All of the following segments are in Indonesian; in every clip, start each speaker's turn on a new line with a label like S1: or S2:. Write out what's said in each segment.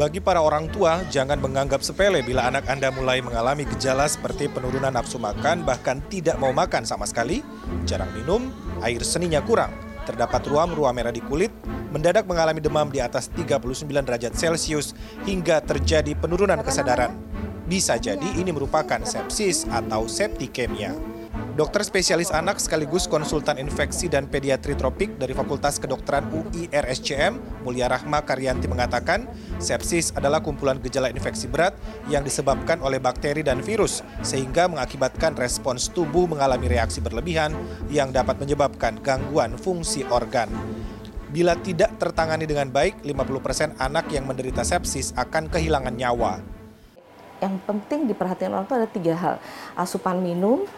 S1: Bagi para orang tua, jangan menganggap sepele bila anak Anda mulai mengalami gejala seperti penurunan nafsu makan, bahkan tidak mau makan sama sekali, jarang minum, air seninya kurang, terdapat ruam-ruam merah di kulit, mendadak mengalami demam di atas 39 derajat Celcius, hingga terjadi penurunan kesadaran. Bisa jadi ini merupakan sepsis atau septikemia. Dokter spesialis anak sekaligus konsultan infeksi dan pediatri tropik dari Fakultas Kedokteran UI RSCM, Mulia Rahma Karyanti mengatakan, sepsis adalah kumpulan gejala infeksi berat yang disebabkan oleh bakteri dan virus, sehingga mengakibatkan respons tubuh mengalami reaksi berlebihan yang dapat menyebabkan gangguan fungsi organ. Bila tidak tertangani dengan baik, 50% anak yang menderita sepsis akan kehilangan nyawa.
S2: Yang penting diperhatikan orang tua ada tiga hal, asupan minum,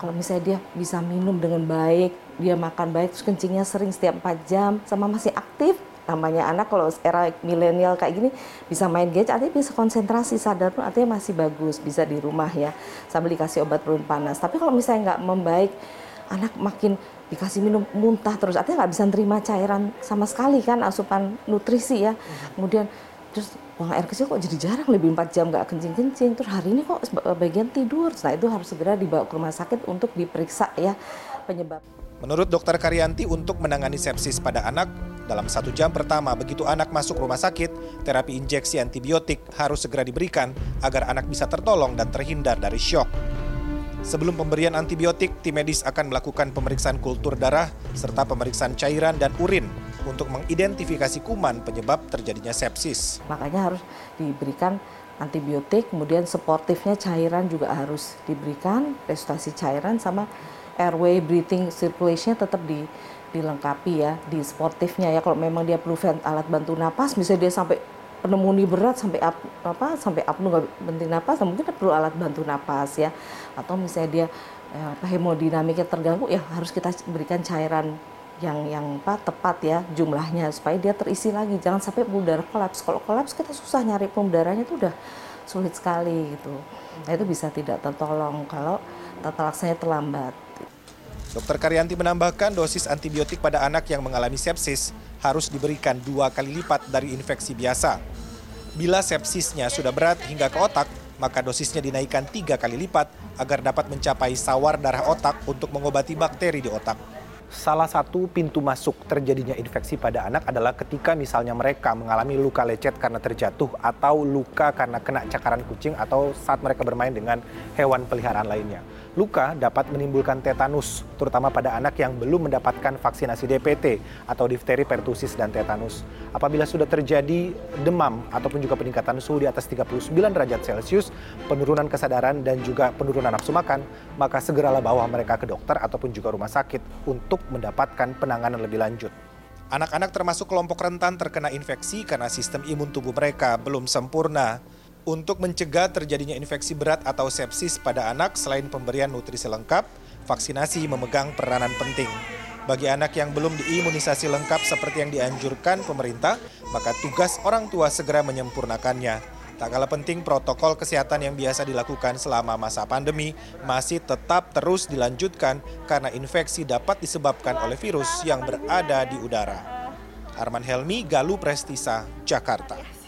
S2: kalau misalnya dia bisa minum dengan baik, dia makan baik, terus kencingnya sering setiap 4 jam, sama masih aktif, namanya anak kalau era milenial kayak gini bisa main gadget artinya bisa konsentrasi sadar pun artinya masih bagus bisa di rumah ya sambil dikasih obat perut panas. Tapi kalau misalnya nggak membaik anak makin dikasih minum muntah terus artinya nggak bisa nerima cairan sama sekali kan asupan nutrisi ya. Kemudian terus buang air kecil kok jadi jarang lebih 4 jam nggak kencing-kencing. Terus hari ini kok bagian tidur. Nah itu harus segera dibawa ke rumah sakit untuk diperiksa ya penyebab.
S1: Menurut dokter Karyanti untuk menangani sepsis pada anak, dalam satu jam pertama begitu anak masuk rumah sakit, terapi injeksi antibiotik harus segera diberikan agar anak bisa tertolong dan terhindar dari syok. Sebelum pemberian antibiotik, tim medis akan melakukan pemeriksaan kultur darah serta pemeriksaan cairan dan urin untuk mengidentifikasi kuman penyebab terjadinya sepsis.
S2: makanya harus diberikan antibiotik kemudian sportifnya cairan juga harus diberikan resusitasi cairan sama airway breathing circulation tetap di dilengkapi ya di sportifnya ya kalau memang dia perlu vent, alat bantu napas misalnya dia sampai pneumonia berat sampai ap, apa sampai apnu nggak berhenti napas nah mungkin perlu alat bantu napas ya atau misalnya dia apa hemodinamiknya terganggu ya harus kita berikan cairan yang yang apa tepat ya jumlahnya supaya dia terisi lagi jangan sampai pembuluh darah kolaps kalau kolaps kita susah nyari pembuluh darahnya itu udah sulit sekali gitu nah itu bisa tidak tertolong kalau tata laksananya terlambat
S1: Dokter Karyanti menambahkan dosis antibiotik pada anak yang mengalami sepsis harus diberikan dua kali lipat dari infeksi biasa. Bila sepsisnya sudah berat hingga ke otak, maka dosisnya dinaikkan tiga kali lipat agar dapat mencapai sawar darah otak untuk mengobati bakteri di otak. Salah satu pintu masuk terjadinya infeksi pada anak adalah ketika misalnya mereka mengalami luka lecet karena terjatuh atau luka karena kena cakaran kucing atau saat mereka bermain dengan hewan peliharaan lainnya. Luka dapat menimbulkan tetanus, terutama pada anak yang belum mendapatkan vaksinasi DPT atau difteri, pertusis, dan tetanus. Apabila sudah terjadi demam ataupun juga peningkatan suhu di atas 39 derajat Celcius, penurunan kesadaran dan juga penurunan nafsu makan, maka segeralah bawa mereka ke dokter ataupun juga rumah sakit untuk mendapatkan penanganan lebih lanjut. Anak-anak termasuk kelompok rentan terkena infeksi karena sistem imun tubuh mereka belum sempurna. Untuk mencegah terjadinya infeksi berat atau sepsis pada anak, selain pemberian nutrisi lengkap, vaksinasi memegang peranan penting. Bagi anak yang belum diimunisasi lengkap seperti yang dianjurkan pemerintah, maka tugas orang tua segera menyempurnakannya. Tak kalah penting protokol kesehatan yang biasa dilakukan selama masa pandemi masih tetap terus dilanjutkan karena infeksi dapat disebabkan oleh virus yang berada di udara. Arman Helmi, Galuh Prestisa, Jakarta.